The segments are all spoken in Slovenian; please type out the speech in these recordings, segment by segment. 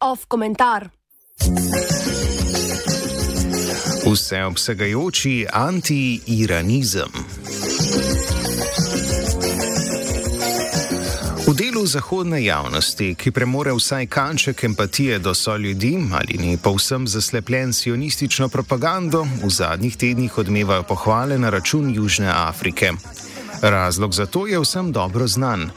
Off komentar. Vseobsegajoči anti-iranizem. V delu zahodne javnosti, ki premore vsaj kanček empatije do so ljudi ali ni povsem zaslepljen sionistično propagando, v zadnjih tednih odmevajo pohvale na račun Južne Afrike. Razlog za to je vsem dobro znan.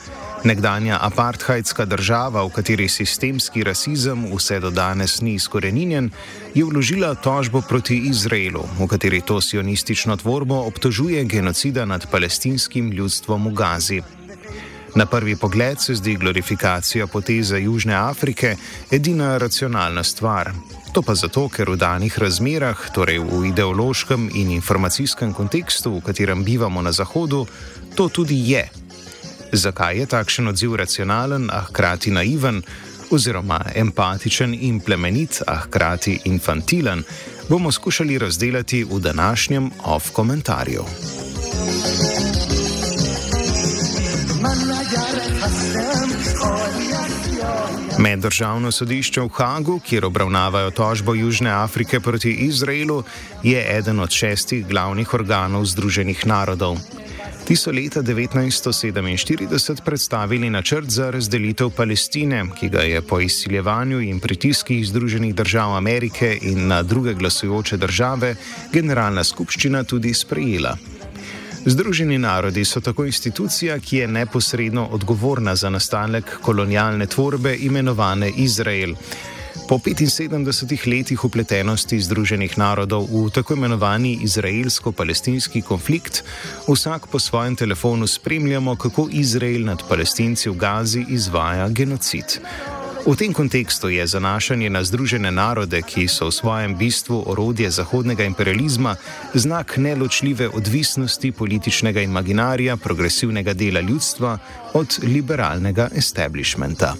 Nekdanja apartheidska država, v kateri sistemski rasizem vse do danes ni izkoreninjen, je vložila tožbo proti Izraelu, v kateri to sionistično tvorbo obtožuje genocida nad palestinskim ljudstvom v Gazi. Na prvi pogled se zdi glorifikacija poteze Južne Afrike edina racionalna stvar. To pa zato, ker v danih razmerah, torej v ideološkem in informacijskem kontekstu, v katerem bivamo na Zahodu, to tudi je. Zakaj je takšen odziv racionalen, a hkrati naiven, oziroma empatičen in plemenit, a hkrati infantilen, bomo skušali razdeliti v današnjem off Meddržavno sodišče v Hagu, kjer obravnavajo tožbo Južne Afrike proti Izraelu, je eden od šestih glavnih organov Združenih narodov. Ti so leta 1947 predstavili načrt za razdelitev Palestine, ki ga je po izsiljevanju in pritiskih Združenih držav Amerike in na druge glasujoče države Generalna skupščina tudi sprejela. Združeni narodi so tako institucija, ki je neposredno odgovorna za nastanek kolonialne tvorbe imenovane Izrael. Po 75 letih upletenosti Združenih narodov v tako imenovani izraelsko-palestinski konflikt, vsak po svojem telefonu spremljamo, kako Izrael nad palestinci v Gazi izvaja genocid. V tem kontekstu je zanašanje na Združene narode, ki so v svojem bistvu orodje zahodnega imperializma, znak neločljive odvisnosti političnega imaginarija progresivnega dela ljudstva od liberalnega establishmenta.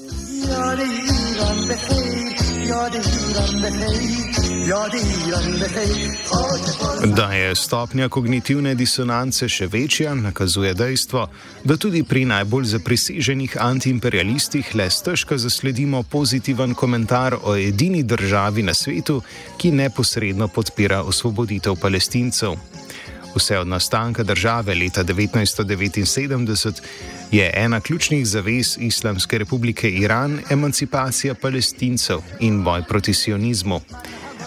Da je stopnja kognitivne disonance še večja, nakazuje dejstvo, da tudi pri najbolj zapriseženih antiimperialistih le stežka zasledimo pozitiven komentar o edini državi na svetu, ki neposredno podpira osvoboditev palestincev. Vse od nastanka države leta 1979 je ena ključnih zavez Islamske republike Iran emancipacija palestincev in boj proti sionizmu.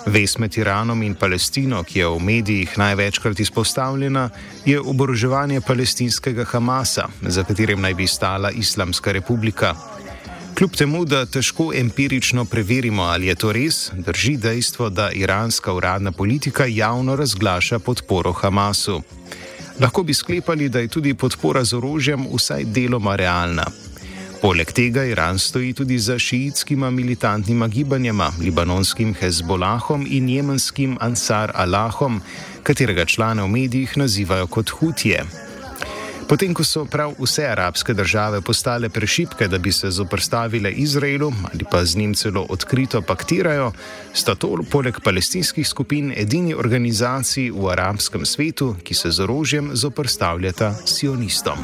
Ves med Iranom in Palestino, ki je v medijih največkrat izpostavljena, je oboroževanje palestinskega Hamasa, za katerim naj bi stala Islamska republika. Kljub temu, da težko empirično preverimo, ali je to res, drži dejstvo, da iranska uradna politika javno razglaša podporo Hamasu. Lahko bi sklepali, da je tudi podpora z orožjem vsaj deloma realna. Poleg tega Iran stoji tudi za šiitskima militantnima gibanjema, libanonskim Hezbolahom in jemenskim Ansar Allahom, katerega člane v medijih nazivajo kot hutije. Potem, ko so prav vse arabske države postale prešipke, da bi se zoprstavile Izraelu ali pa z njim celo odkrito paktirajo, sta to poleg palestinskih skupin edini organizaciji v arabskem svetu, ki se z orožjem zoprstavljata sionistom.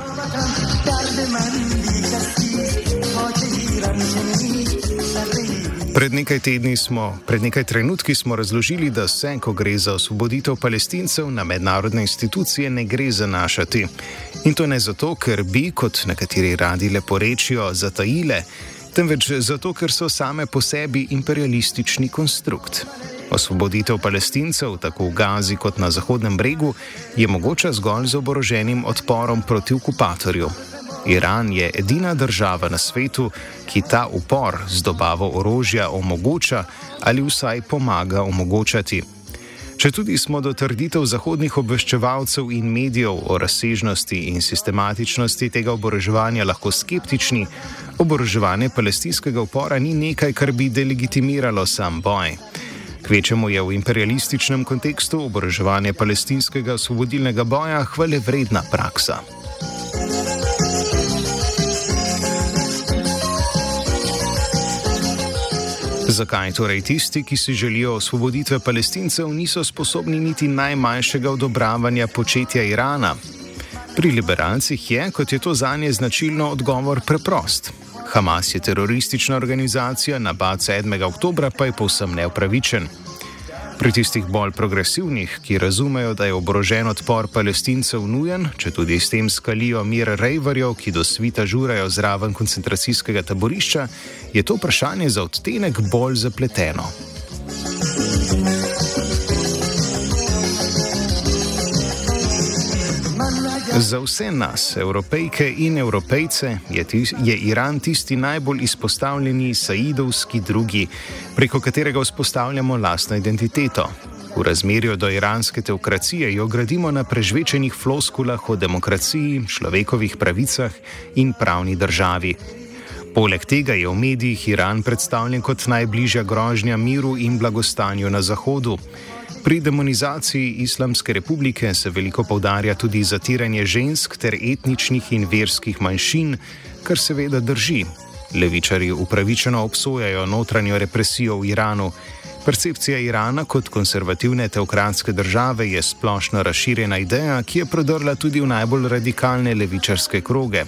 Pred nekaj tedni smo, pred nekaj trenutki smo razložili, da se, ko gre za osvoboditev palestincev, na mednarodne institucije ne gre zanašati. In to ne zato, ker bi, kot nekateri radi lepo rečijo, zatajile, temveč zato, ker so same po sebi imperialistični konstrukt. Osvoboditev palestincev, tako v Gazi kot na Zahodnem bregu, je mogoča zgolj z oboroženim odporom proti okupatorju, Iran je edina država na svetu, ki ta upor z dobavo orožja omogoča ali vsaj pomaga omogočati. Če tudi smo do trditev zahodnih obveščevalcev in medijev o razsežnosti in sistematičnosti tega oboroževanja lahko skeptični, oboroževanje palestinskega upora ni nekaj, kar bi delegitimiralo sam boj. Kvečemu je v imperialističnem kontekstu oboroževanje palestinskega osvobodilnega boja hvale vredna praksa. Zakaj torej tisti, ki si želijo osvoboditve palestincev, niso sposobni niti najmanjšega odobravanja početja Irana? Pri liberalcih je, kot je to za nje značilno, odgovor preprost. Hamas je teroristična organizacija, napad 7. oktober pa je povsem neupravičen. Pri tistih bolj progresivnih, ki razumejo, da je oborožen odpor palestincev nujen, če tudi s tem skalijo mir rejverjev, ki do svita žurajo zraven koncentracijskega taborišča, je to vprašanje za odtenek bolj zapleteno. Za vse nas, evropejke in evropejce, je, tis, je Iran tisti najbolj izpostavljeni saidovski drugi, preko katerega vzpostavljamo lastno identiteto. V razmerju do iranske teokracije jo gradimo na prežvečenih floskulah o demokraciji, človekovih pravicah in pravni državi. Poleg tega je v medijih Iran predstavljen kot najbližja grožnja miru in blagostanju na Zahodu. Pri demonizaciji Islamske republike se veliko povdarja tudi zatiranje žensk ter etničnih in verskih manjšin, kar seveda drži. Levičari upravičeno obsojajo notranjo represijo v Iranu. Percepcija Irana kot konservativne teokratske države je splošno razširjena ideja, ki je prodrla tudi v najbolj radikalne levičarske kroge.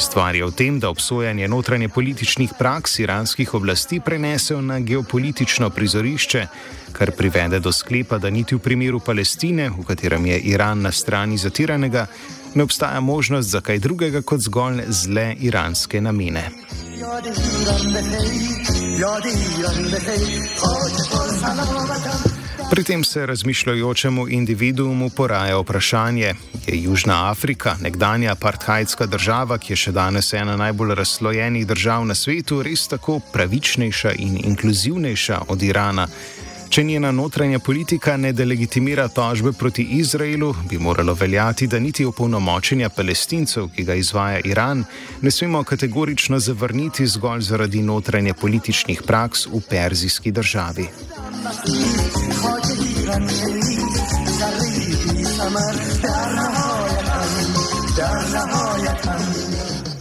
Stvar je v tem, da obsojanje notranje političnih praks iranskih oblasti prenesejo na geopolitično prizorišče, kar privede do sklepa, da niti v primeru Palestine, v katerem je Iran na strani zatiranega, ne obstaja možnost za kaj drugega kot zgolj zle iranske namene. Pri tem se razmišljajočemu individuumu poraja vprašanje, je Južna Afrika, nekdanja apartheidska država, ki je še danes ena najbolj razslojenih držav na svetu, res tako pravičnejša in inkluzivnejša od Irana. Če njena notranja politika ne delegitimira tožbe proti Izraelu, bi moralo veljati, da niti opolnomočenja palestincev, ki ga izvaja Iran, ne smemo kategorično zavrniti zgolj zaradi notranje političnih praks v perzijski državi.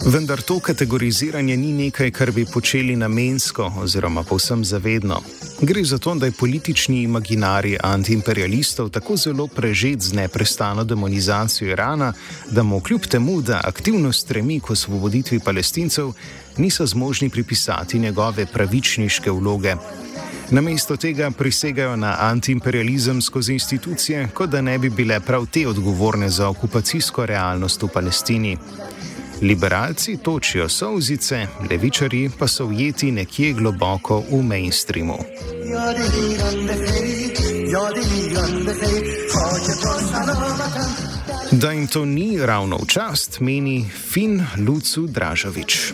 Vendar to kategoriziranje ni nekaj, kar bi počeli namensko oziroma povsem zavedno. Gre za to, da je politični imaginarij antiimperialistov tako zelo prežet z neprestano demonizacijo Irana, da mu kljub temu, da aktivno stremi k osvoboditvi palestincev, niso zmožni pripisati njegove pravičniške vloge. Namesto tega prisegajo na antiimperializem skozi institucije, kot da ne bi bile prav te odgovorne za okupacijsko realnost v Palestini. Liberalci točijo solzice, levičari pa so ujeti nekje globoko v mainstreamu. Da jim to ni ravno v čast, meni Fin Lucu Dražovič.